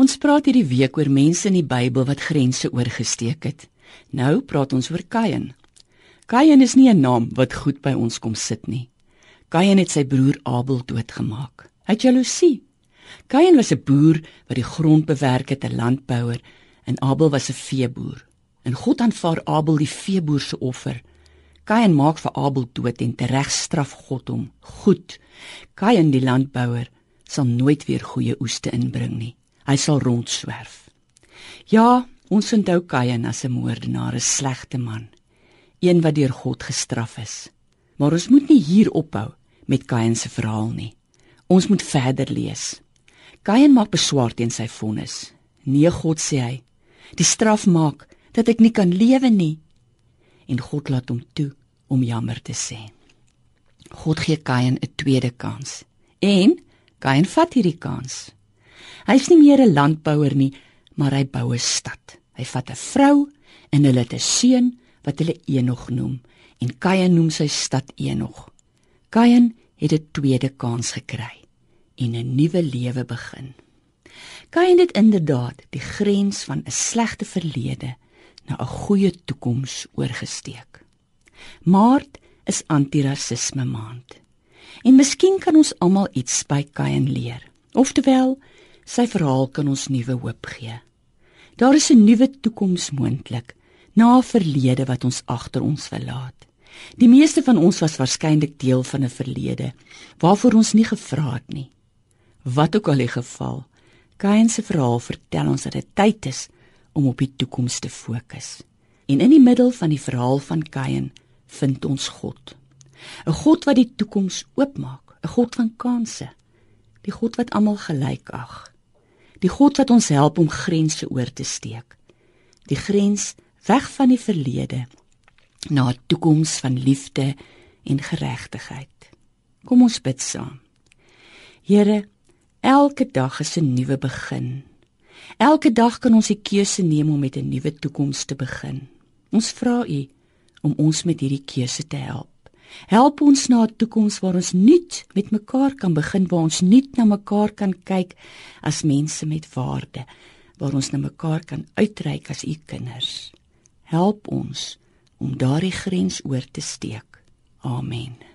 Ons praat hierdie week oor mense in die Bybel wat grense oorgesteek het. Nou praat ons oor Kain. Kain is nie 'n naam wat goed by ons kom sit nie. Kain het sy broer Abel doodgemaak. Hy het jaloesie. Kain was 'n boer wat die grond bewerk het, 'n landbouer, en Abel was 'n veeboer. En God aanvaar Abel die veeboer se offer. Kain maak vir Abel dood en tereg straf God hom. Goed. Kain die landbouer sal nooit weer goeie oeste inbring nie. Hy sal rondswerf. Ja, ons onthou Kain as 'n moordenaar, 'n slegte man, een wat deur God gestraf is. Maar ons moet nie hier ophou met Kain se verhaal nie. Ons moet verder lees. Kain maak beswaar teen sy vonnis. Nee God sê hy, die straf maak dat ek nie kan lewe nie. En God laat hom toe om jammer te sê. God gee Kain 'n tweede kans. En Kain vat hierdie kans. Hy's nie meer 'n landbouer nie, maar hy bou 'n stad. Hy vat 'n vrou en hulle het 'n seun wat hulle Enog noem en Kain noem sy stad Enog. Kain het 'n tweede kans gekry en 'n nuwe lewe begin. Kain het inderdaad die grens van 'n slegte verlede na 'n goeie toekoms oorgesteek. Maart is antirasisme maand. En miskien kan ons almal iets by Kain leer. Oftewel, sy verhaal kan ons nuwe hoop gee. Daar is 'n nuwe toekoms moontlik na 'n verlede wat ons agter ons wil laat. Die meeste van ons was waarskynlik deel van 'n verlede waarvoor ons nie gevra het nie. Wat ook al die geval, Kain se verhaal vertel ons dat dit tyd is om op die toekoms te fokus. En in die middel van die verhaal van Kain vind ons God. 'n God wat die toekoms oopmaak, 'n God van kansse. Die God wat almal gelyk ag. Die God wat ons help om grense oor te steek. Die grens weg van die verlede na 'n toekoms van liefde en geregtigheid. Kom ons bid saam. Here, elke dag is 'n nuwe begin. Elke dag kan ons die keuse neem om met 'n nuwe toekoms te begin. Ons vra U om ons met hierdie keuse te help. Help ons na 'n toekoms waar ons nuut met mekaar kan begin, waar ons nuut na mekaar kan kyk as mense met waarde, waar ons na mekaar kan uitreik as u kinders. Help ons om daardie grens oor te steek. Amen.